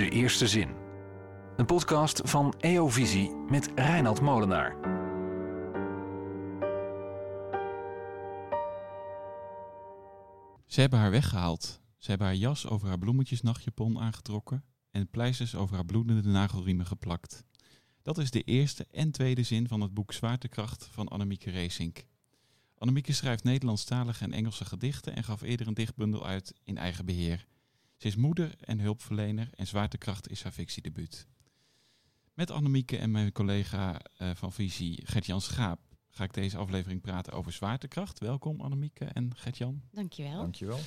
De Eerste Zin. Een podcast van EO Visie met Reinald Molenaar. Ze hebben haar weggehaald. Ze hebben haar jas over haar bloemetjesnachtjapon aangetrokken en pleisters over haar bloedende nagelriemen geplakt. Dat is de eerste en tweede zin van het boek Zwaartekracht van Annemieke Reesink. Annemieke schrijft Nederlandstalige en Engelse gedichten en gaf eerder een dichtbundel uit in eigen beheer. Ze is moeder en hulpverlener en Zwaartekracht is haar fictiedebuut. Met Annemieke en mijn collega uh, van Visie Gert-Jan Schaap ga ik deze aflevering praten over zwaartekracht. Welkom Annemieke en Gert-Jan. Dankjewel. Dankjewel.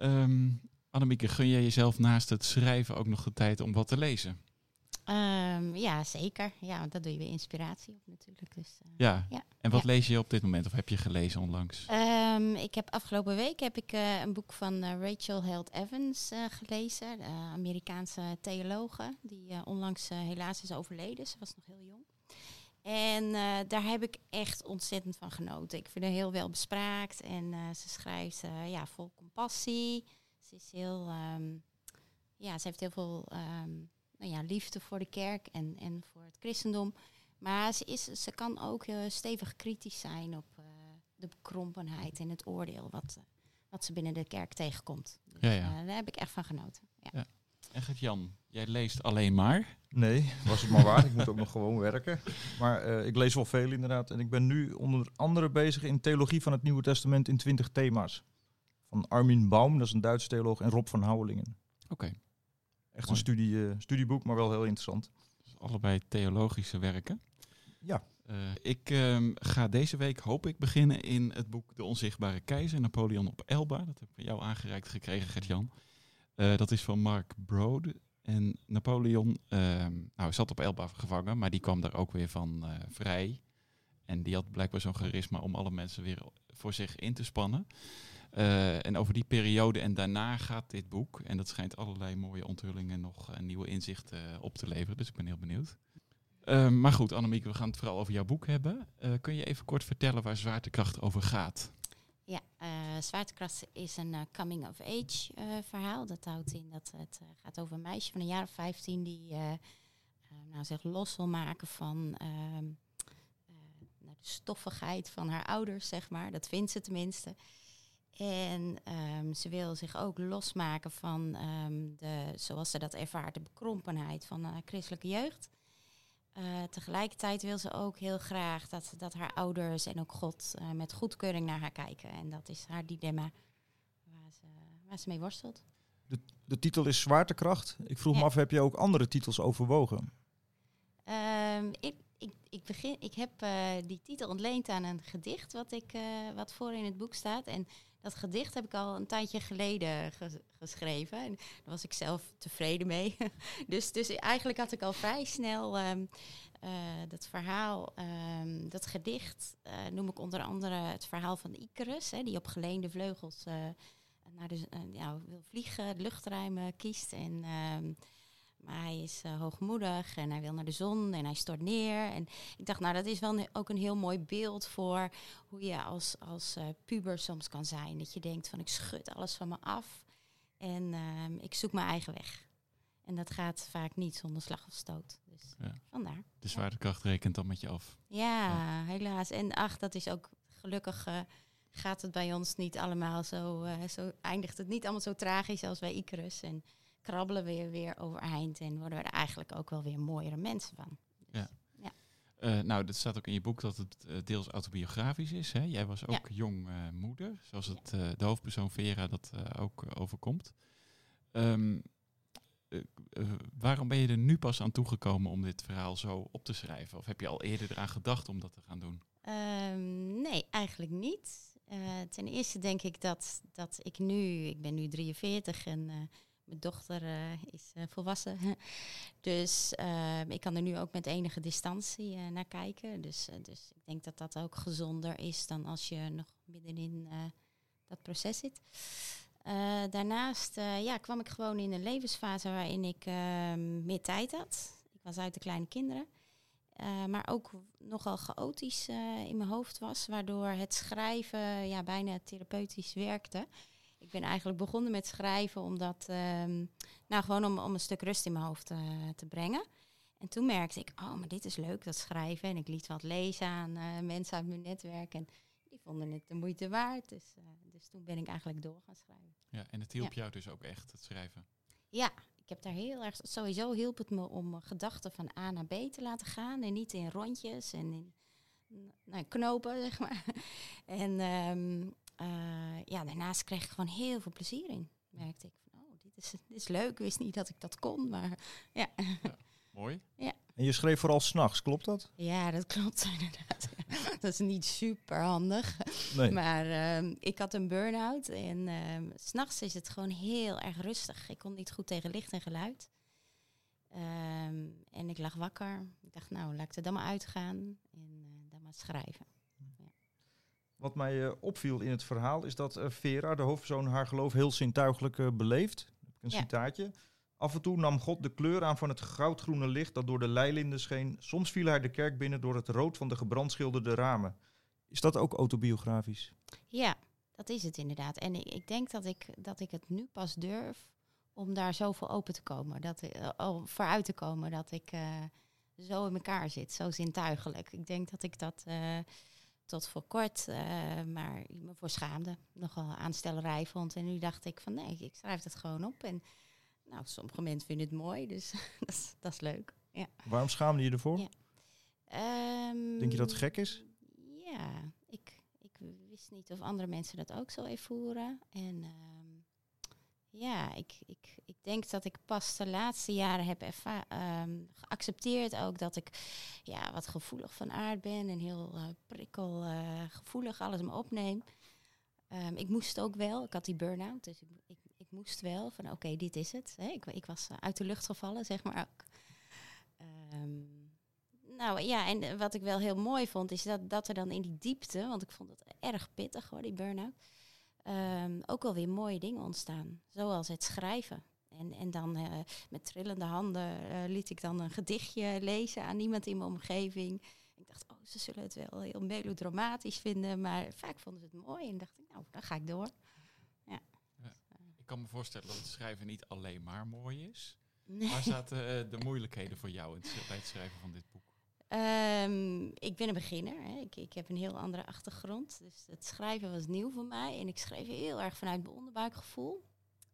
Um, Annemieke, gun jij jezelf naast het schrijven ook nog de tijd om wat te lezen? Um, ja, zeker. Ja, want dat doe je weer inspiratie op natuurlijk. Dus, uh, ja. ja. En wat Ja. lees je op dit moment of heb je gelezen onlangs? Ehm, ik heb afgelopen week heb ik, eh, een boek van eh, Rachel Held Evans eh, gelezen, de Amerikaanse theologe, die eh, onlangs eh, helaas is overleden. Ze was nog heel jong. En eh, daar heb ik echt ontzettend van genoten. Ik vind haar heel wel bespraakt en eh, ze schrijft eh, ja, vol compassie. Ze is heel, ehm, ja, ze heeft heel veel ehm, nou ja, liefde voor de kerk en, en voor het christendom. Maar ze, is, ze kan ook eh, stevig kritisch zijn op eh, de bekrompenheid en het oordeel wat, eh, wat ze binnen de kerk tegenkomt. Dus, Ja, ja. daar heb ik echt van genoten. Ja. En Gert-Jan, jij leest alleen maar. Nee, was het maar waar. ik moet ook nog gewoon werken. Maar eh, ik lees wel veel inderdaad. En ik ben nu onder andere bezig in Theologie van het Nieuwe Testament in 20 thema's. Van Armin Baum, dat is een Duitse theoloog, en Rob van Houwelingen. Oké, Echt Mooi. een studie, eh, studieboek, maar wel heel interessant. dus allebei theologische werken. Ja. Eh, ik ehm, ga deze week, hoop ik, beginnen in het boek De Onzichtbare Keizer, Napoleon op Elba. Dat heb ik van jou aangereikt gekregen, Gert-Jan. Eh, dat is van Mark Brode. En Napoleon ehm, nou, zat op Elba gevangen, maar die kwam daar ook weer van vrij. En die had blijkbaar zo'n charisma om alle mensen weer voor zich in te spannen. Eh, en over die periode en daarna gaat dit boek. En dat schijnt allerlei mooie onthullingen nog en nieuwe inzichten eh, op te leveren. Dus ik ben heel benieuwd. Eh, maar goed, Annemiek, we gaan het vooral over jouw boek hebben. Eh, kun je even kort vertellen waar zwaartekracht over gaat? Ja, eh, Zwaartekracht is een eh, coming-of-age eh, verhaal. Dat houdt in dat het eh, gaat over een meisje van een jaar of 15 die eh, eh, nou, zich los wil maken van ehm, eh, nou, de stoffigheid van haar ouders, zeg maar. Dat vindt ze tenminste. En ehm, ze wil zich ook losmaken van ehm, de, zoals ze dat ervaart, de bekrompenheid van eh, christelijke jeugd. Eh, tegelijkertijd wil ze ook heel graag dat, dat haar ouders en ook God eh, met goedkeuring naar haar kijken. En dat is haar dilemma waar ze, waar ze mee worstelt. De titel is Zwaartekracht. Ik vroeg me af, heb je ook andere titels overwogen? Ehm, ik, ik, ik, begin, ik heb die titel ontleend aan een gedicht wat, ik, wat voor in het boek staat. En dat gedicht heb ik al een tijdje geleden ges- geschreven. En daar was ik zelf tevreden mee. dus, dus eigenlijk had ik al vrij snel ehm, eh, dat verhaal, ehm, dat gedicht, eh, noem ik onder andere het verhaal van Icarus, hè, die op geleende vleugels eh, naar de, ja, wil vliegen, het luchtruim kiest. En ehm, maar hij is eh, hoogmoedig en hij wil naar de zon en hij stort neer. En ik dacht, nou, dat is wel ook een heel mooi beeld voor hoe je als, als eh, puber soms kan zijn. Dat je denkt van, ik schud alles van me af en ehm, ik zoek mijn eigen weg. En dat gaat vaak niet zonder slag of stoot. Dus Ja. vandaar. De zwaartekracht rekent dan met je af. Ja, helaas. En ach, dat is ook gelukkig eh, gaat het bij ons niet allemaal zo, zo, eindigt het niet allemaal zo tragisch als bij Icarus. En krabbelen we weer, weer overeind en worden we er eigenlijk ook wel weer mooiere mensen van. Dus, Ja. Eh, nou, dat staat ook in je boek dat het eh, deels autobiografisch is. Hè? Jij was ook jong eh, moeder, zoals het, de hoofdpersoon Vera dat ook overkomt. Ehm, eh, eh, waarom ben je er nu pas aan toegekomen om dit verhaal zo op te schrijven? Of heb je al eerder eraan gedacht om dat te gaan doen? Ehm, nee, eigenlijk niet. Ten eerste denk ik dat, dat ik nu, ik ben nu 43 en mijn dochter eh, is eh, volwassen. dus ehm, ik kan er nu ook met enige distantie eh, naar kijken. Dus, dus ik denk dat dat ook gezonder is dan als je nog middenin dat proces zit. Daarnaast ja, kwam ik gewoon in een levensfase waarin ik ehm, meer tijd had. Ik was uit de kleine kinderen. Maar ook nogal chaotisch in mijn hoofd was, waardoor het schrijven ja, bijna therapeutisch werkte. Ik ben eigenlijk begonnen met schrijven omdat, ehm, nou gewoon om, om een stuk rust in mijn hoofd eh, te brengen. En toen merkte ik, oh, maar dit is leuk, dat schrijven. En ik liet wat lezen aan eh, mensen uit mijn netwerk. En die vonden het de moeite waard. Dus, eh, dus toen ben ik eigenlijk door gaan schrijven. Ja, en het hielp jou dus ook echt, het schrijven. Ja, ik heb daar heel erg. Sowieso hielp het me om gedachten van A naar B te laten gaan. En niet in rondjes en in nou, knopen, zeg maar. En ehm, eh, ja, daarnaast kreeg ik gewoon heel veel plezier in. Merkte ik van, oh, dit is, dit is leuk. Ik wist niet dat ik dat kon, maar ja. Mooi. En je schreef vooral s'nachts, klopt dat? Ja, dat klopt inderdaad. dat is niet super handig. Nee. Maar ehm, ik had een burn-out en ehm, s s'nachts is het gewoon heel erg rustig. Ik kon niet goed tegen licht en geluid. Ehm, en ik lag wakker. Ik dacht, nou, laat ik er dan maar uitgaan en eh, dan maar schrijven. Wat mij eh, opviel in het verhaal is dat eh, Vera, de hoofdpersoon, haar geloof heel zintuigelijk eh, beleeft. Een Ja. citaatje. Af en toe nam God de kleur aan van het goudgroene licht dat door de leilinden scheen. Soms viel hij de kerk binnen door het rood van de gebrandschilderde ramen. Is dat ook autobiografisch? Ja, dat is het inderdaad. En ik, denk dat ik, dat ik het nu pas durf om daar zo voor open te komen. Dat, oh, vooruit te komen dat ik zo in elkaar zit, zo zintuigelijk. Ik denk dat ik dat tot voor kort eh, maar me voor schaamde. Nogal aanstellerij vond. En nu dacht ik van nee, ik schrijf het gewoon op. En nou, sommige mensen vinden het mooi, dus dat, is, leuk. Ja. Waarom schaamde je ervoor? Ja. Ehm, Denk je dat het gek is? Ja, ik, ik wist niet of andere mensen dat ook zo ervoeren. En ehm, ja, ik, ik, ik denk dat ik pas de laatste jaren heb ehm, geaccepteerd ook dat ik ja, wat gevoelig van aard ben en heel eh, prikkelgevoelig alles me opneem. Ehm, ik moest ook wel, ik had die burn-out, dus ik, ik, moest wel van oké, dit is het. Ik, ik was eh, uit de lucht gevallen, zeg maar ook. Ehm, nou ja, en eh, wat ik wel heel mooi vond, is dat, dat er dan in die diepte, want ik vond het erg pittig hoor, die burn-out, ehm, ook wel weer mooie dingen ontstaan. Zoals het schrijven. En, en dan eh, met trillende handen eh, liet ik dan een gedichtje lezen aan iemand in mijn omgeving. Ik dacht, oh, ze zullen het wel heel melodramatisch vinden, maar vaak vonden ze het mooi. En dacht ik, nou, dan ga ik door. Ik kan me voorstellen dat het schrijven niet alleen maar mooi is. Nee. Waar zaten eh, de moeilijkheden voor jou bij het schrijven van dit boek? Ehm, ik ben een beginner. Hè. Ik, ik heb een heel andere achtergrond. Dus het schrijven was nieuw voor mij. En ik schreef heel erg vanuit mijn onderbuikgevoel.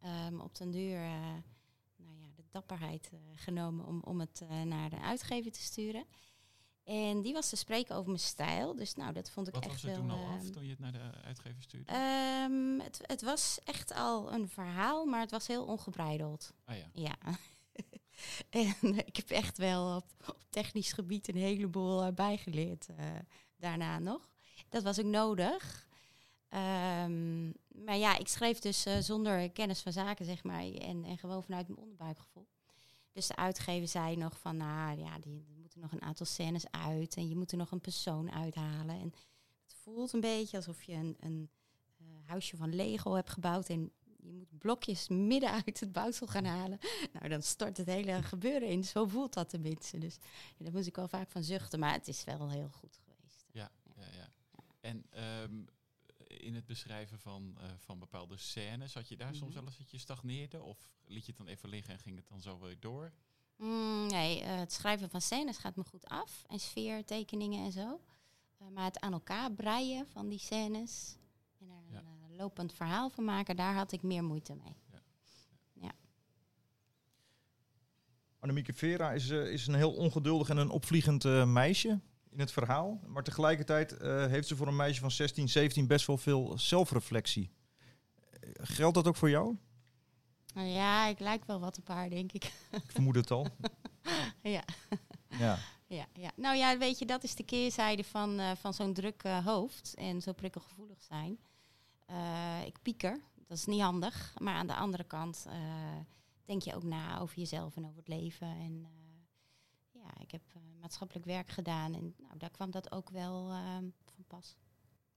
Ehm, op den duur eh, nou ja, de dapperheid eh, genomen om, om het eh, naar de uitgever te sturen. En die was te spreken over mijn stijl. Dus nou, dat vond ik Wat echt was er wel... toen al af ehm, toen je het naar de uitgever stuurde? het, het was echt al een verhaal, maar het was heel ongebreideld. ah ja. Ja. en ik heb echt wel op, technisch gebied een heleboel bijgeleerd eh, daarna nog. Dat was ook nodig. Ehm, maar ja, ik schreef dus eh, zonder kennis van zaken, zeg maar. En, en gewoon vanuit mijn onderbuikgevoel. Dus de uitgever zei nog van, nou ja, die, er moeten nog een aantal scènes uit. En je moet er nog een persoon uithalen. En het voelt een beetje alsof je een, een eh, huisje van Lego hebt gebouwd. En je moet blokjes midden uit het bouwsel gaan halen. Nou, dan stort het hele gebeuren in. Zo voelt dat tenminste. Dus ja, daar moest ik wel vaak van zuchten. Maar het is wel heel goed geweest. Ja, ja. En ehm, in het beschrijven van, eh, van bepaalde scènes, had je daar soms Mhm. wel eens dat je stagneerde? Of liet je het dan even liggen en ging het dan zo weer door? Mm, nee, eh, het schrijven van scènes gaat me goed af. En sfeertekeningen en zo. Eh, maar het aan elkaar breien van die scènes... en er Ja. Lopend verhaal van maken... daar had ik meer moeite mee. Annemieke Vera is, eh, is een heel ongeduldig en een opvliegend eh, meisje in het verhaal. Maar tegelijkertijd eh, heeft ze voor een meisje van 16, 17 best wel veel zelfreflectie. Geldt dat ook voor jou? Nou ja, ik lijk wel wat op haar, denk ik. Ik vermoed het al. ja. Ja. Ja, ja, nou ja, weet je, dat is de keerzijde van, eh, van zo'n druk eh, hoofd en zo prikkelgevoelig zijn. Eh, ik pieker, dat is niet handig. Maar aan de andere kant eh, denk je ook na over jezelf en over het leven. En eh, ja, ik heb maatschappelijk werk gedaan en nou, daar kwam dat ook wel eh, van pas.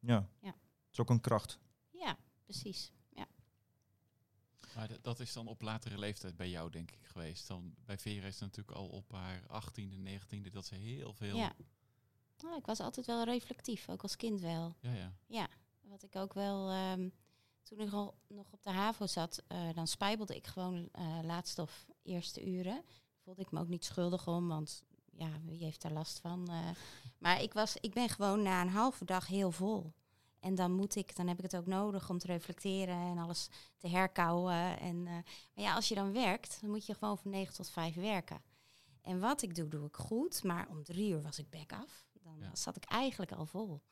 ja. Ja. Het is ook een kracht. Ja, precies. Maar d- dat is dan op latere leeftijd bij jou, denk ik, geweest. Dan, bij Vera is het natuurlijk al op haar 18e, 19e dat ze heel veel... Ja. Nou, ik was altijd wel reflectief, ook als kind wel. ja, ja. Ja, wat ik ook wel. ehm, toen ik al nog op de HAVO zat, eh, dan spijbelde ik gewoon eh, laatste of eerste uren. Voelde ik me ook niet schuldig om, want ja, wie heeft daar last van? eh. maar ik, was, ik ben gewoon na een halve dag heel vol. En dan moet ik, dan heb ik het ook nodig om te reflecteren en alles te herkauwen. En, maar ja, als je dan werkt, dan moet je gewoon van 9 tot 5 werken. En wat ik doe, doe ik goed. Maar om drie uur was ik back af. Dan Ja. zat ik eigenlijk al vol.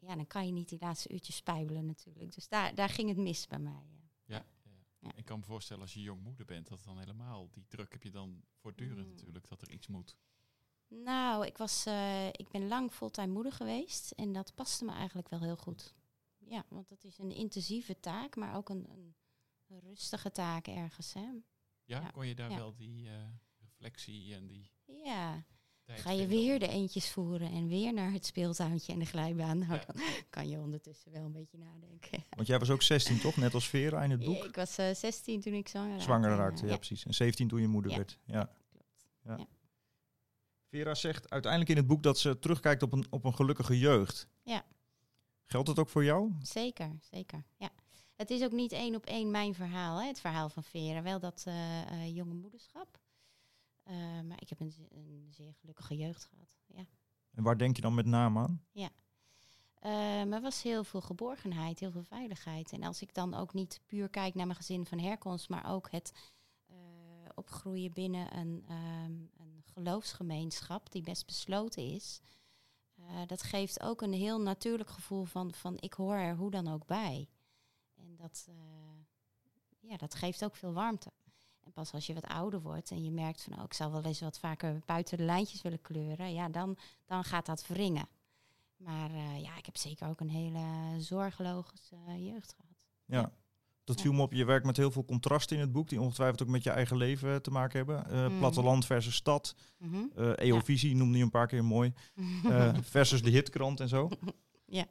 Ja, dan kan je niet die laatste uurtjes spijbelen natuurlijk. Dus daar, daar ging het mis bij mij. ja. Ja, ja. Ja. Ik kan me voorstellen als je jong moeder bent, dat dan helemaal die druk heb je dan voortdurend Mm. natuurlijk, dat er iets moet. Nou, ik, was, eh, ik ben lang fulltime moeder geweest. En dat paste me eigenlijk wel heel goed. Ja, want dat is een intensieve taak, maar ook een, een, rustige taak ergens. Hè? Ja, Ja, kon je daar ja. wel die eh, reflectie en die Ja, ga je weer de eentjes voeren en weer naar het speeltuintje en de glijbaan. Nou, Ja. dan kan je ondertussen wel een beetje nadenken. Want jij was ook 16, toch? Net als Vera in het boek. Ja, ik was eh 16 toen ik zwanger raakte. Zwanger en, raakte, ja, precies. En 17 toen je moeder Ja. werd. Ja. klopt. Vera zegt uiteindelijk in het boek dat ze terugkijkt op een, op een gelukkige jeugd. Ja. Geldt dat ook voor jou? Zeker, zeker. Ja. Het is ook niet één op één mijn verhaal, hè, het verhaal van Vera. Wel dat eh, eh, jonge moederschap. Eh, maar ik heb een, een zeer gelukkige jeugd gehad. Ja. En waar denk je dan met name aan? Eh, maar er was heel veel geborgenheid, heel veel veiligheid. En als ik dan ook niet puur kijk naar mijn gezin van herkomst, maar ook het eh, opgroeien binnen een, ehm, een geloofsgemeenschap die best besloten is. eh, dat geeft ook een heel natuurlijk gevoel van, van ik hoor er hoe dan ook bij. En dat, eh, ja, dat geeft ook veel warmte. En pas als je wat ouder wordt en je merkt van oh, ik zou wel eens wat vaker buiten de lijntjes willen kleuren, ja, dan, dan gaat dat wringen. Maar eh, ja, ik heb zeker ook een hele zorgeloze eh, jeugd gehad. Ja. Dat viel me op. Je werkt met heel veel contrasten in het boek, die ongetwijfeld ook met je eigen leven eh, te maken hebben. Mhm. Platteland versus stad. Mhm. eh EO-visie noemde je een paar keer mooi. Versus de hitkrant en zo. Ja.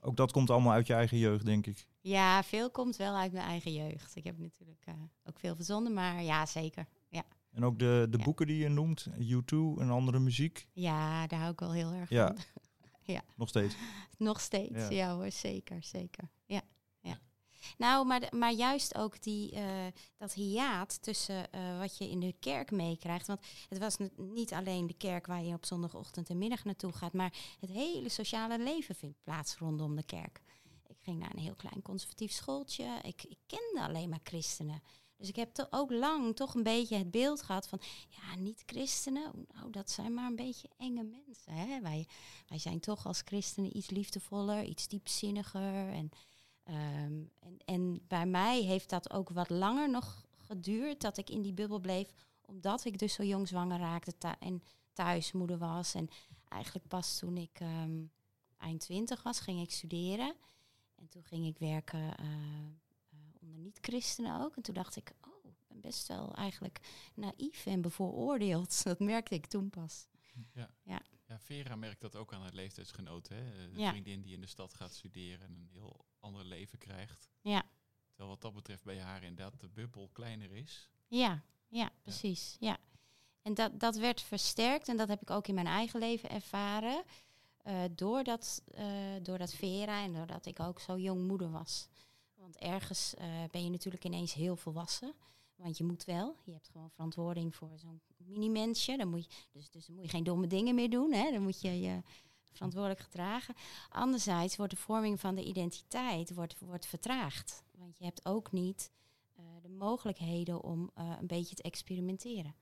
Ook dat komt allemaal uit je eigen jeugd, denk ik. ja, veel komt wel uit mijn eigen jeugd. Ik heb natuurlijk eh, ook veel verzonnen, maar ja, zeker. Ja, En ook de, de Ja. boeken die je noemt, U2 en andere muziek, ja daar hou ik wel heel erg Ja. van. nog steeds. Nog steeds, Ja. ja. hoor, zeker, zeker. Nou, maar, maar juist ook die, eh, dat hiaat tussen eh, wat je in de kerk meekrijgt. Want het was niet alleen de kerk waar je op zondagochtend en middag naartoe gaat, maar het hele sociale leven vindt plaats rondom de kerk. Ik ging naar een heel klein conservatief schooltje. Ik, ik kende alleen maar christenen. Dus ik heb ook lang toch een beetje het beeld gehad van, ja, niet-christenen, nou, dat zijn maar een beetje enge mensen. Hè? Wij, wij zijn toch als christenen iets liefdevoller, iets diepzinniger. En, ehm, en, en bij mij heeft dat ook wat langer nog geduurd dat ik in die bubbel bleef, omdat ik dus zo jong zwanger raakte thu- en thuismoeder was. En eigenlijk pas toen ik ehm, eind twintig was, ging ik studeren. En toen ging ik werken eh, eh, onder niet-christenen ook. En toen dacht ik, oh, ik ben best wel eigenlijk naïef en bevooroordeeld. Dat merkte ik toen pas. Ja, Vera merkt dat ook aan haar leeftijdsgenoten. Hè? De Ja. vriendin die in de stad gaat studeren en een heel ander leven krijgt. Ja. Terwijl wat dat betreft bij haar inderdaad de bubbel kleiner is. Ja, ja, precies. Ja. En dat, dat werd versterkt en dat heb ik ook in mijn eigen leven ervaren. eh, doordat, eh, doordat Vera en doordat ik ook zo jong moeder was. Want ergens eh, ben je natuurlijk ineens heel volwassen. Want je moet wel. Je hebt gewoon verantwoording voor zo'n mini-mensje. Dan moet je, dus, dus dan moet je geen domme dingen meer doen. Hè? Dan moet je je verantwoordelijk gedragen. Anderzijds wordt de vorming van de identiteit wordt, wordt vertraagd. Want je hebt ook niet eh, de mogelijkheden om eh, een beetje te experimenteren.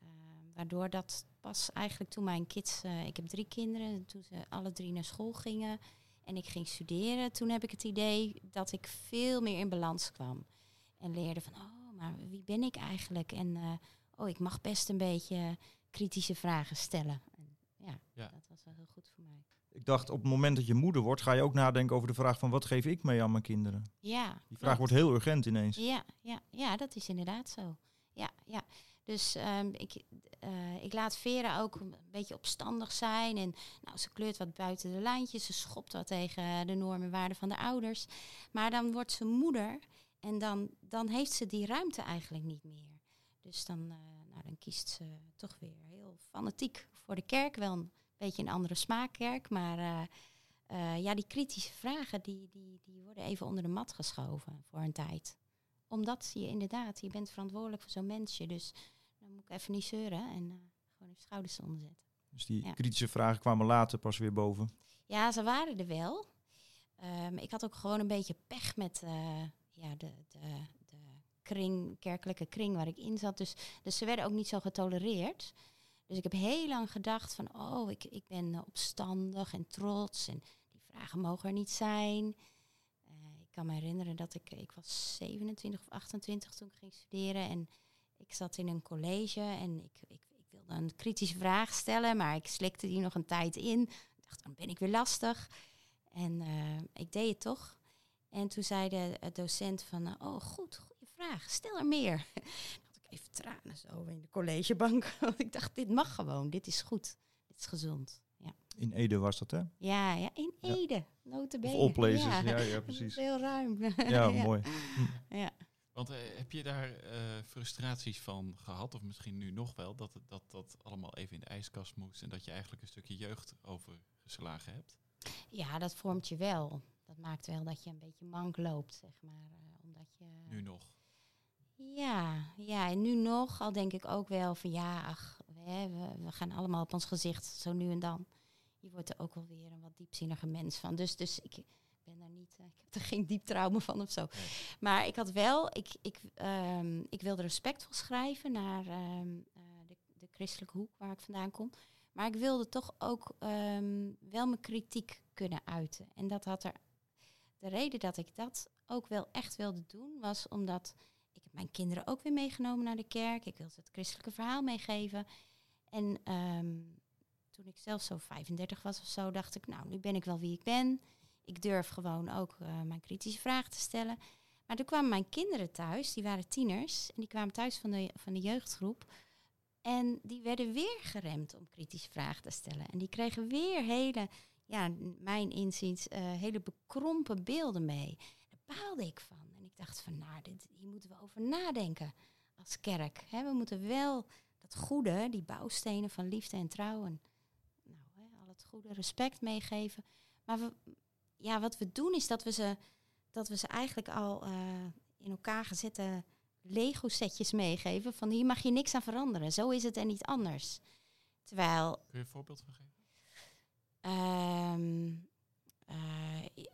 Eh, waardoor dat pas eigenlijk toen mijn kids, ik heb drie kinderen, toen ze alle drie naar school gingen en ik ging studeren, toen heb ik het idee dat ik veel meer in balans kwam. En leerde van, oh, maar wie ben ik eigenlijk? En oh, ik mag best een beetje kritische vragen stellen. Ja, Ja. dat was wel heel goed voor mij. Ik dacht, op het moment dat je moeder wordt, ga je ook nadenken over de vraag van wat geef ik mee aan mijn kinderen? Ja, Die vraag klopt. wordt heel urgent ineens. Ja, ja, ja, dat is inderdaad zo. Ja, ja. Dus ehm, ik, eh, ik laat Vera ook een beetje opstandig zijn. En nou, ze kleurt wat buiten de lijntjes. Ze schopt wat tegen de normen en waarden van de ouders. Maar dan wordt ze moeder. En dan, dan heeft ze die ruimte eigenlijk niet meer. Dus dan, eh, nou, dan kiest ze toch weer heel fanatiek voor de kerk. Wel een beetje een andere smaakkerk. Maar eh, eh, ja, die kritische vragen, die, die, die worden even onder de mat geschoven voor een tijd. Omdat je inderdaad, je bent verantwoordelijk voor zo'n mensje. Dus dan moet ik even niet zeuren en eh, gewoon even schouders eronder zetten. Dus die Ja. kritische vragen kwamen later pas weer boven. Ja, ze waren er wel. Ehm, ik had ook gewoon een beetje pech met ja, de, de, de kring, kerkelijke kring waar ik in zat. Dus, dus ze werden ook niet zo getolereerd. Dus ik heb heel lang gedacht van, oh, ik, ik ben eh, opstandig en trots. En die vragen mogen er niet zijn. Eh, ik kan me herinneren dat ik, ik was 27 of 28 toen ik ging studeren. En ik zat in een college en ik, ik, ik wilde een kritische vraag stellen. Maar ik slikte die nog een tijd in. Ik dacht, dan ben ik weer lastig. En eh, ik deed het toch. En toen zei de docent van, oh goed, goede vraag, stel er meer. Even tranen zo in de collegebank. Want ik dacht, dit mag gewoon, dit is goed, dit is gezond. Ja, In Ede was dat, hè? ja, ja in Ja. Ede, notabene. Of all places. Ja, Ja, ja, Dat is precies. heel ruim. Ja, mooi. Ja. Want eh, heb je daar eh, frustraties van gehad, of misschien nu nog wel, dat, dat dat allemaal even in de ijskast moest en dat je eigenlijk een stukje jeugd overgeslagen hebt? ja, dat vormt je wel. Dat maakt wel dat je een beetje mank loopt, zeg maar. eh, omdat je... Nu nog. Ja, ja, en nu nog, al denk ik ook wel van ja, ach, hè, we, we gaan allemaal op ons gezicht, zo nu en dan. Je wordt er ook wel weer een wat diepzinnige mens van. Dus, dus ik ben daar niet, eh, ik heb er geen diep trauma van of zo. Nee. Maar ik had wel, ik, ik, ehm, ik wilde respectvol schrijven naar ehm, eh, de, de christelijke hoek waar ik vandaan kom. Maar ik wilde toch ook ehm, wel mijn kritiek kunnen uiten. En dat had er, de reden dat ik dat ook wel echt wilde doen, was omdat mijn kinderen ook weer meegenomen naar de kerk. Ik wilde het christelijke verhaal meegeven. En ehm, toen ik zelf zo 35 was of zo, dacht ik, nou, nu ben ik wel wie ik ben. Ik durf gewoon ook eh, mijn kritische vragen te stellen. Maar toen kwamen mijn kinderen thuis, die waren tieners. En die kwamen thuis van de, van de jeugdgroep. En die werden weer geremd om kritische vragen te stellen. En die kregen weer hele, ja, mijn inziens, eh, hele bekrompen beelden mee. Daar baalde ik van. Ik dacht van, nou, dit, hier moeten we over nadenken als kerk. Hè, we moeten wel dat goede, die bouwstenen van liefde en trouw en nou, hè, al het goede respect meegeven. Maar we, ja, wat we doen is dat we ze, dat we ze eigenlijk al eh, in elkaar gezette Lego-setjes meegeven. Van hier mag je niks aan veranderen. Zo is het en niet anders. Terwijl Kun je een voorbeeld van geven? Ehm, eh,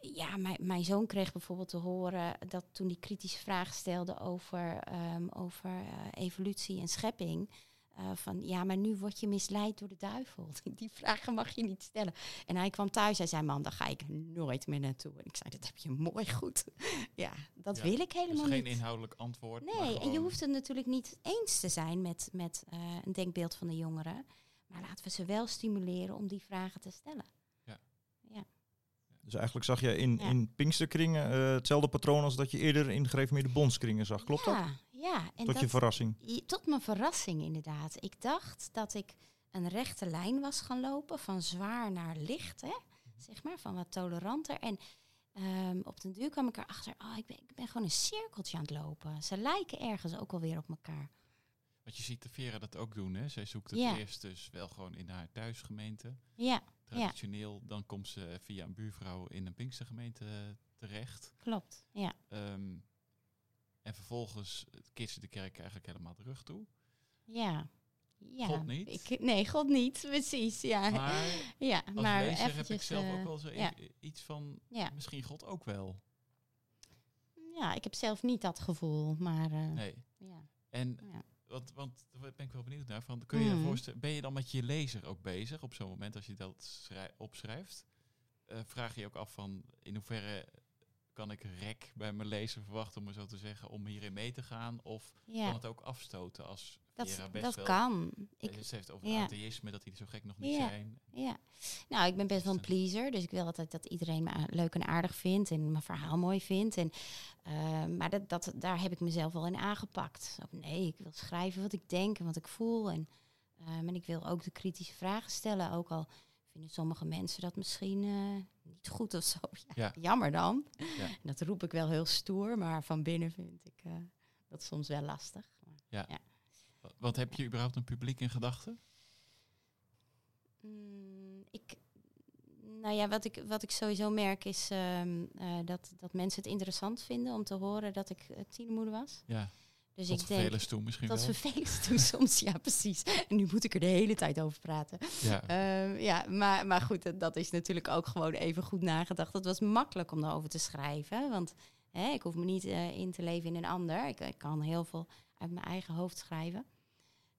ja, mijn, mijn zoon kreeg bijvoorbeeld te horen dat toen hij kritische vragen stelde over, ehm, over eh, evolutie en schepping. eh, van ja, maar nu word je misleid door de duivel. Die vragen mag je niet stellen. En hij kwam thuis en zei: Man, daar ga ik nooit meer naartoe. En ik zei: Dat heb je mooi goed. ja, dat Ja, wil ik Dus helemaal geen niet. inhoudelijk antwoord. Nee, en je hoeft het natuurlijk niet eens te zijn met, met eh, een denkbeeld van de jongeren. Maar laten we ze wel stimuleren om die vragen te stellen. Dus eigenlijk zag je in, Ja. in Pinksterkringen eh, hetzelfde patroon als dat je eerder in Gereformeerde Bondskringen zag. Klopt dat? ja, Ja, en Tot je dat, verrassing. i- tot mijn verrassing inderdaad. Ik dacht dat ik een rechte lijn was gaan lopen, van zwaar naar licht, hè? zeg maar, van wat toleranter. En ehm, op den duur kwam ik erachter, oh, ik, ben, ik ben gewoon een cirkeltje aan het lopen. Ze lijken ergens ook alweer op elkaar. Want je ziet de Vera dat ook doen. Hè? Zij zoekt het Ja. eerst dus wel gewoon in haar thuisgemeente. Ja, Traditioneel, dan komt ze via een buurvrouw in een Pinkstergemeente eh, terecht. klopt. Ja, Ehm, en vervolgens keert ze de kerk eigenlijk helemaal de rug toe. ja. ja. God niet. Ik, nee, God niet, precies. Ja, Maar ja als maar lezer heb ik zelf eh, ook wel zo ja. iets van, ja. misschien God ook wel. ja, ik heb zelf niet dat gevoel, maar eh, Nee. ja. En ja. Want, want daar ben ik wel benieuwd naar. Van, kun je je Mhm. voorstellen, ben je dan met je lezer ook bezig op zo'n moment als je dat schrij- opschrijft? Eh, vraag je je ook af van in hoeverre kan ik rek bij mijn lezer verwachten, om maar zo te zeggen, om hierin mee te gaan? Of kan het ook afstoten als Dat, dat wel... kan. Ik, ze heeft over ja. atheïsme, dat die zo gek nog niet Ja. zijn. Ja, nou, ik ben best wel een pleaser, dus ik wil altijd dat iedereen me leuk en aardig vindt en mijn verhaal mooi vindt. En, eh, maar dat, dat, daar heb ik mezelf wel in aangepakt. Zo, nee, ik wil schrijven wat ik denk en wat ik voel. En, ehm, en ik wil ook de kritische vragen stellen, ook al vinden sommige mensen dat misschien eh, niet goed of zo. Ja, Ja. Jammer dan. Ja. Dat roep ik wel heel stoer, maar van binnen vind ik dat soms wel lastig. Maar, Wa- Want heb je überhaupt een publiek in gedachten? Mm, ik, Nou ja, wat ik, wat ik sowieso merk is ehm, eh, dat, dat mensen het interessant vinden om te horen dat ik uh, tienermoeder was. Ja, Dus tot ik denk vervelens toe misschien dat wel. vervelend toe soms, ja precies. En nu moet ik er de hele tijd over praten. Ja, Ehm, ja, maar, maar goed, dat, dat is natuurlijk ook gewoon even goed nagedacht. Het was makkelijk om daarover te schrijven, want hè, ik hoef me niet eh, in te leven in een ander. Ik, ik kan heel veel uit mijn eigen hoofd schrijven.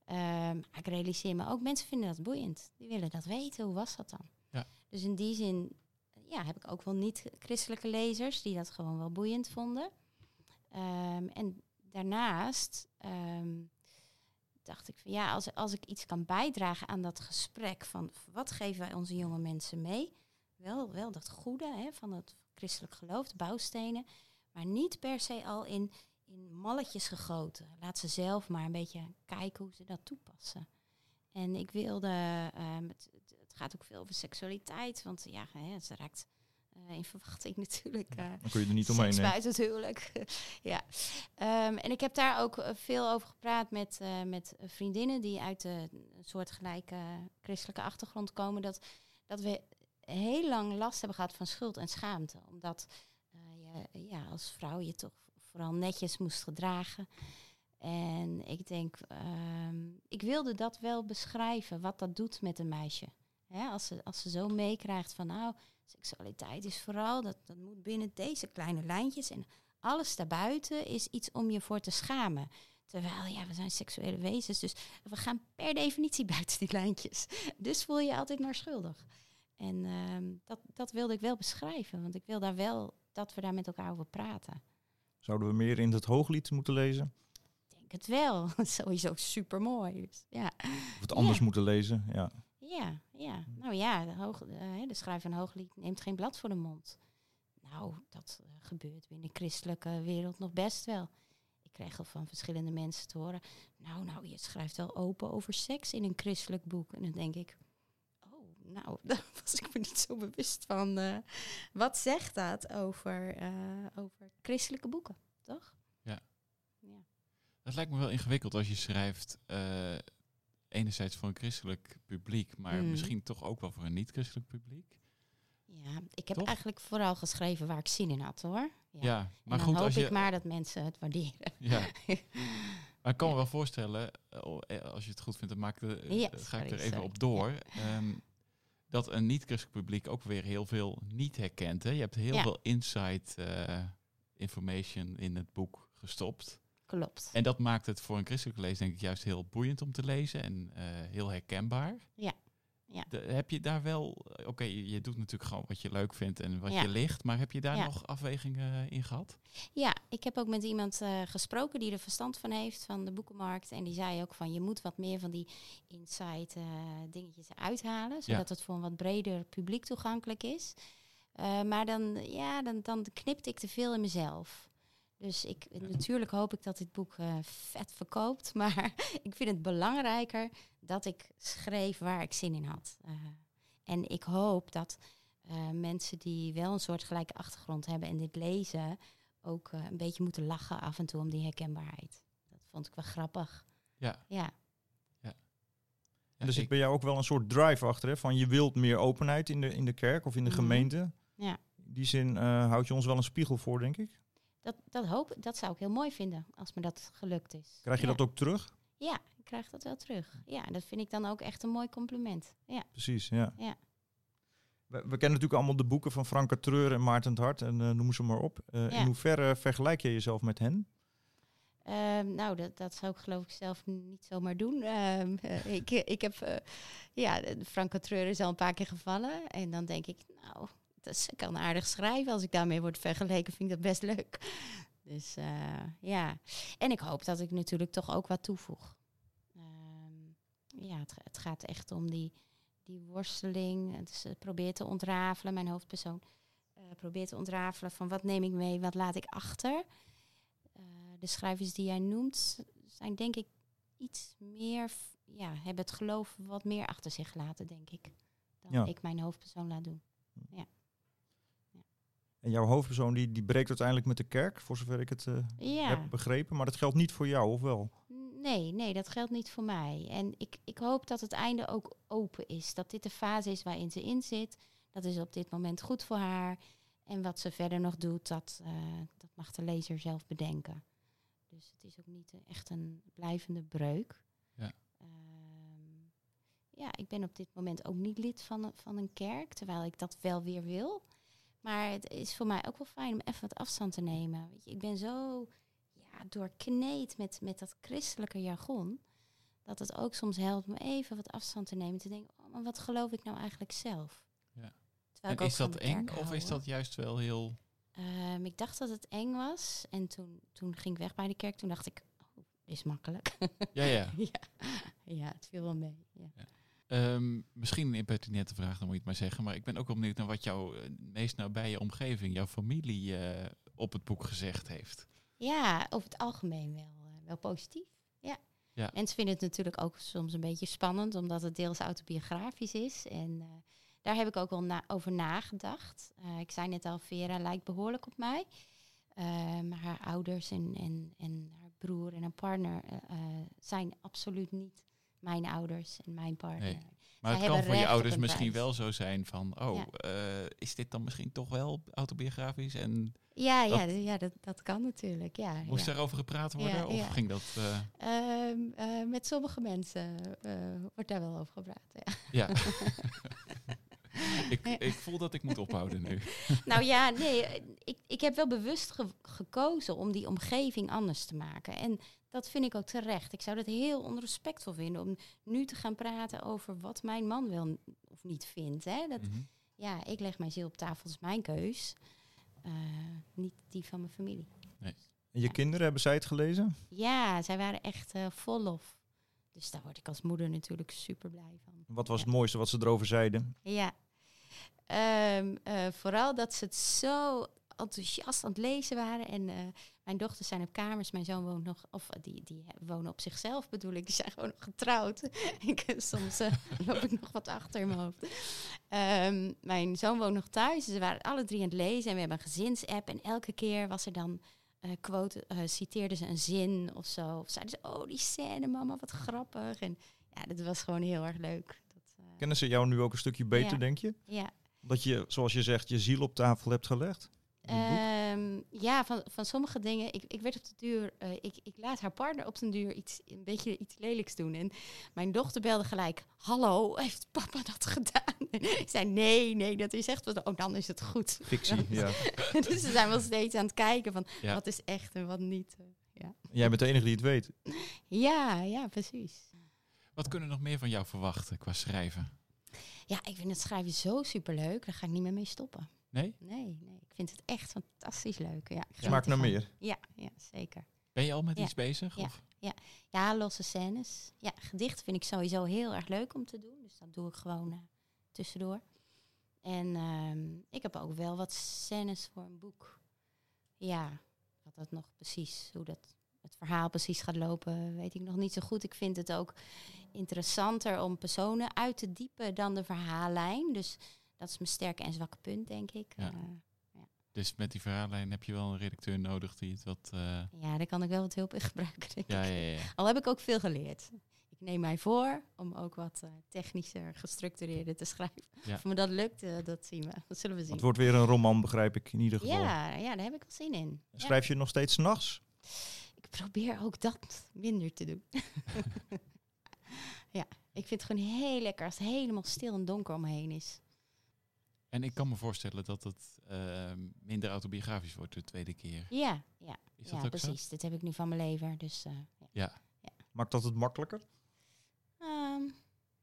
Ehm, ik realiseer me ook, mensen vinden dat boeiend. Die willen dat weten, hoe was dat dan? Ja. Dus in die zin ja, heb ik ook wel niet-christelijke lezers die dat gewoon wel boeiend vonden. Ehm, en daarnaast ehm, dacht ik van ja, als, als ik iets kan bijdragen aan dat gesprek van wat geven wij onze jonge mensen mee? Wel, wel dat goede hè, van het christelijk geloof, de bouwstenen, maar niet per se al in, in malletjes gegoten. Laat ze zelf maar een beetje kijken hoe ze dat toepassen. En ik wilde, ehm, het, gaat ook veel over seksualiteit, want ja, hè, het raakt eh, in verwachting natuurlijk. eh, Dan kun je er niet omheen. Buiten het huwelijk. ja. Ehm, en ik heb daar ook eh, veel over gepraat met, met vriendinnen die uit een soortgelijke christelijke achtergrond komen. Dat, dat we heel lang last hebben gehad van schuld en schaamte. Omdat je ja, als vrouw je toch vooral netjes moest gedragen. En ik denk, ehm, ik wilde dat wel beschrijven, wat dat doet met een meisje. Als, ze, als ze zo meekrijgt van, nou, seksualiteit is vooral, dat, dat moet binnen deze kleine lijntjes. En alles daarbuiten is iets om je voor te schamen. Terwijl, ja, we zijn seksuele wezens, dus we gaan per definitie buiten die lijntjes. Dus voel je je altijd maar schuldig. En ehm, dat, dat wilde ik wel beschrijven, want ik wil daar wel dat we daar met elkaar over praten. Zouden we meer in het hooglied moeten lezen? Ik denk het wel. Sowieso super mooi. Dus, ja. Of het anders Ja. moeten lezen? Ja. Ja, ja. Nou ja, de, hoog, eh, de schrijver van Hooglied neemt geen blad voor de mond. Nou, dat eh, gebeurt binnen de christelijke wereld nog best wel. Ik kreeg al van verschillende mensen te horen... nou, nou, je schrijft wel open over seks in een christelijk boek. En dan denk ik... nou, daar was ik me niet zo bewust van. eh, wat zegt dat over, eh, over christelijke boeken, toch? Ja. ja. Het lijkt me wel ingewikkeld als je schrijft, eh, enerzijds voor een christelijk publiek, maar Mm. misschien toch ook wel voor een niet-christelijk publiek. Ja, ik heb Toch? eigenlijk vooral geschreven waar ik zin in had, hoor. Ja, Ja. maar en dan goed, hoop als je... ik maar dat mensen het waarderen. Ja. Maar ik kan me wel voorstellen, als je het goed vindt, dan maak de, ga ik er even sorry. op door. Ehm, dat een niet-christelijk publiek ook weer heel veel niet herkent. Hè? Je hebt heel Ja. veel insight eh, information in het boek gestopt. Klopt. En dat maakt het voor een christelijke lezer denk ik juist heel boeiend om te lezen en eh, heel herkenbaar. Ja. Ja. De- heb je daar wel, eh, oké, je, je doet natuurlijk gewoon wat je leuk vindt en wat Ja. je ligt, maar heb je daar Ja. nog afwegingen in gehad? Ja, ik heb ook met iemand eh, gesproken die er verstand van heeft, van de boekenmarkt. En die zei ook van, je moet wat meer van die insight eh, dingetjes uithalen. Zodat het voor een wat breder publiek toegankelijk is. Eh, maar dan, ja, dan, dan knipte ik te veel in mezelf. Dus ik, natuurlijk hoop ik dat dit boek eh, vet verkoopt. Maar ik vind het belangrijker dat ik schreef waar ik zin in had. Eh, en ik hoop dat eh, mensen die wel een soort gelijke achtergrond hebben en dit lezen ook eh, een beetje moeten lachen af en toe om die herkenbaarheid. Dat vond ik wel grappig. Ja. Ja, En er zit ik- bij jou ook wel een soort drive achter, hè? Van je wilt meer openheid in de, in de kerk of in de Mhm. gemeente. Ja. In die zin eh, houd je ons wel een spiegel voor, denk ik. Dat, dat, hoop, dat zou ik heel mooi vinden als me dat gelukt is. Krijg je ja. dat ook terug? Ja, ik krijg dat wel terug. Ja, dat vind ik dan ook echt een mooi compliment. Ja, Precies, ja. Ja. We, we kennen natuurlijk allemaal de boeken van Franka Treur en Maarten het Hart en eh, noem ze maar op. Eh, Ja. In hoeverre vergelijk je jezelf met hen? Ehm, nou, dat, dat zou ik geloof ik zelf niet zomaar doen. Ehm, eh, ik, ik heb, eh, ja, de Frank Treur is al een paar keer gevallen. En dan denk ik, nou, dat is, ik kan aardig schrijven. Als ik daarmee word vergeleken, vind ik dat best leuk. Dus eh, ja, en ik hoop dat ik natuurlijk toch ook wat toevoeg. Ehm, ja, het, het gaat echt om die, die worsteling. Het probeer te ontrafelen, mijn hoofdpersoon. eh probeert te ontrafelen van wat neem ik mee, wat laat ik achter. Eh, de schrijvers die jij noemt zijn denk ik iets meer, ja, hebben het geloof wat meer achter zich gelaten, denk ik. Dan Ja. ik mijn hoofdpersoon laat doen. En jouw hoofdpersoon die, die breekt uiteindelijk met de kerk, voor zover ik het eh, Ja. heb begrepen. Maar dat geldt niet voor jou, of wel? Nee, nee, dat geldt niet voor mij. En ik, ik hoop dat het einde ook open is. Dat dit de fase is waarin ze in zit. dat is op dit moment goed voor haar. En wat ze verder nog doet, dat, eh, dat mag de lezer zelf bedenken. Dus het is ook niet echt een blijvende breuk. Ja. Ehm, ja, ik ben op dit moment ook niet lid van, een- van een kerk, terwijl ik dat wel weer wil. Maar het is voor mij ook wel fijn om even wat afstand te nemen. Weet je, ik ben zo ja, doorkneed met, met dat christelijke jargon. Dat het ook soms helpt om even wat afstand te nemen. Te denken, oh, maar wat geloof ik nou eigenlijk zelf? Ja. En is dat eng of is dat juist wel heel... Ehm, ik dacht dat het eng was. En toen, toen ging ik weg bij de kerk. Toen dacht ik, oh, is makkelijk. Ja, ja. ja. ja, het viel wel mee. Ja. Ehm, misschien een impertinente vraag, dan moet je het maar zeggen. Maar ik ben ook wel benieuwd naar wat jouw eh, meest nabije omgeving, jouw familie, eh, op het boek gezegd heeft. Ja, over het algemeen wel, eh, wel positief. Ja. Ja. Mensen vinden het natuurlijk ook soms een beetje spannend, omdat het deels autobiografisch is. En daar heb ik ook wel na- over nagedacht. Ik zei net al, Vera lijkt behoorlijk op mij. Maar haar ouders en, en, en haar broer en haar partner zijn absoluut niet mijn ouders en mijn partner. Nee. Maar Zij het kan voor je ouders misschien prijs. wel zo zijn van, oh, Ja. eh, is dit dan misschien toch wel autobiografisch? En Ja, ja, Dat- d- ja dat, dat kan natuurlijk. Ja, moest ja. daarover gepraat worden? Ja, of ja. ging dat... eh, Ehm, eh, met sommige mensen wordt daar wel over gepraat. Ja. ja. ik, ik voel dat ik moet ophouden nu. nou ja, nee, ik, ik heb wel bewust ge- gekozen om die omgeving anders te maken. En dat vind ik ook terecht. Ik zou dat heel onrespectvol vinden om nu te gaan praten over wat mijn man wel of niet vindt. Hè? Dat, Mhm. ja, ik leg mijn ziel op tafel, dat is mijn keus. Eh, niet die van mijn familie. En je kinderen, hebben zij het gelezen? Ja, zij waren echt eh, vol lof. Dus daar word ik als moeder natuurlijk super blij van. Wat was Ja. het mooiste wat ze erover zeiden? Ja. Ehm, eh, vooral dat ze het zo enthousiast aan het lezen waren. En mijn dochters zijn op kamers. Mijn zoon woont nog, of die, die wonen op zichzelf bedoel ik. Die zijn gewoon nog getrouwd. ik, soms eh, loop ik nog wat achter in mijn hoofd. Ehm, mijn zoon woont nog thuis. Ze waren alle drie aan het lezen. En we hebben een gezinsapp. En elke keer was er dan... eh quote, eh, citeerden ze een zin of zo. Of zeiden ze, oh die scène mama, wat grappig. En ja, dat was gewoon heel erg leuk. Dat, Kennen ze jou nu ook een stukje beter, Ja. denk je? ja, Dat je, zoals je zegt, je ziel op tafel hebt gelegd? Ehm, ja, van, van sommige dingen. Ik, ik werd op de duur. eh, ik, ik laat haar partner op den duur iets, een beetje iets lelijks doen. En mijn dochter belde gelijk: Hallo, heeft papa dat gedaan? En ik zei: Nee, nee, dat is echt wat. Oh, dan is het goed. Fictie, ja. dus ze zijn wel steeds aan het kijken van Ja. wat is echt en wat niet. eh, Ja, Jij bent de enige die het weet. ja, ja, precies. Wat kunnen we nog meer van jou verwachten qua schrijven? Ja, ik vind het schrijven zo superleuk. Daar ga ik niet meer mee stoppen. Nee? Nee, nee. Ik vind het echt fantastisch leuk. Ja, Smaakt naar meer. Ja, ja, zeker. Ben je al met Ja. iets bezig? Ja. Of? Ja, losse scènes. Ja, gedicht vind ik sowieso heel erg leuk om te doen. Dus dat doe ik gewoon eh, tussendoor. En ehm, ik heb ook wel wat scènes voor een boek. Ja, wat dat nog precies, hoe dat het verhaal precies gaat lopen, weet ik nog niet zo goed. Ik vind het ook interessanter om personen uit te diepen dan de verhaallijn. Dus dat is mijn sterke en zwakke punt, denk ik. Ja. Eh, Dus met die verhaallijn heb je wel een redacteur nodig die het wat... eh, ja, daar kan ik wel wat hulp in gebruiken, denk ja, ik. ja, ja. Al heb ik ook veel geleerd. Ik neem mij voor om ook wat eh, technischer, gestructureerder te schrijven. Ja. Of me dat lukt, eh, dat zien we. Dat zullen we zien. Het wordt weer een roman, begrijp ik in ieder geval. ja, ja, daar heb ik wel zin in. Ja. Schrijf je nog steeds s'nachts? Ik probeer ook dat minder te doen. ja, ik vind het gewoon heel lekker als het helemaal stil en donker om me heen is. En ik kan me voorstellen dat het eh, minder autobiografisch wordt de tweede keer. Ja, ja, Is dat ja ook precies. Dit heb ik nu van mijn lever. Dus, eh, ja. Ja. Maakt dat het makkelijker? Ehm,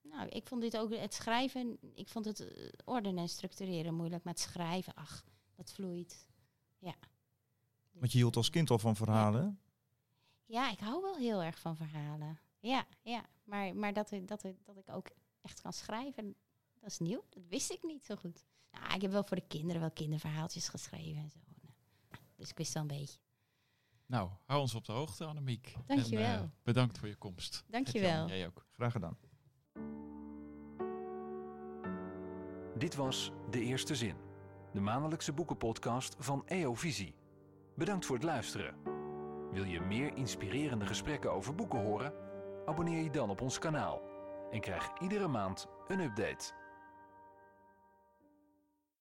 nou, ik vond dit ook het schrijven. Ik vond het eh, ordenen en structureren moeilijk. Maar het schrijven, ach, dat vloeit. Ja. Want je hield als kind al van verhalen. hè? Ja, ik hou wel heel erg van verhalen. Ja, ja. Maar, maar dat, dat, dat ik ook echt kan schrijven, dat is nieuw. Dat wist ik niet zo goed. Nou, ik heb wel voor de kinderen wel kinderverhaaltjes geschreven en zo. Dus ik wist wel een beetje. Nou, hou ons op de hoogte, Annemiek. Dankjewel. En, eh, bedankt voor je komst. Dankjewel. Jij ook. Graag gedaan. Dit was De Eerste Zin, de maandelijkse boekenpodcast van EO Visie. Bedankt voor het luisteren. Wil je meer inspirerende gesprekken over boeken horen? Abonneer je dan op ons kanaal en krijg iedere maand een update.